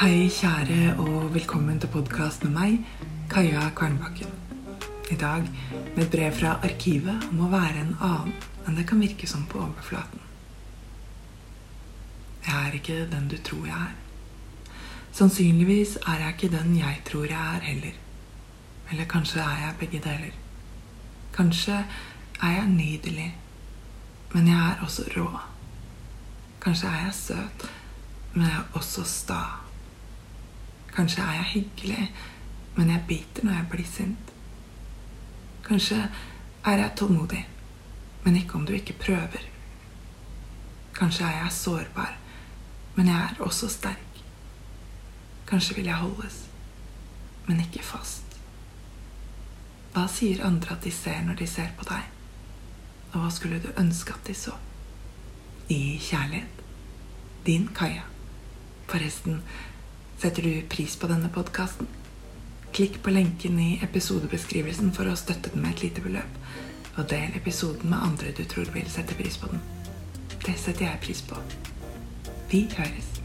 Hei, kjære, og velkommen til podkast med meg, Kaja Kvernbakken. I dag med et brev fra arkivet om å være en annen enn det kan virke som på overflaten. Jeg er ikke den du tror jeg er. Sannsynligvis er jeg ikke den jeg tror jeg er heller. Eller kanskje er jeg begge deler. Kanskje er jeg nydelig, men jeg er også rå. Kanskje er jeg søt, men jeg er også sta. Kanskje er jeg hyggelig, men jeg biter når jeg blir sint. Kanskje er jeg tålmodig, men ikke om du ikke prøver. Kanskje er jeg sårbar, men jeg er også sterk. Kanskje vil jeg holdes, men ikke fast. Hva sier andre at de ser når de ser på deg? Og hva skulle du ønske at de så? I kjærlighet. Din Kaja. Forresten, setter du pris på denne podkasten? Klikk på lenken i episodebeskrivelsen for å støtte den med et lite beløp. Og del episoden med andre du tror vil sette pris på den. Det setter jeg pris på. Vi høres.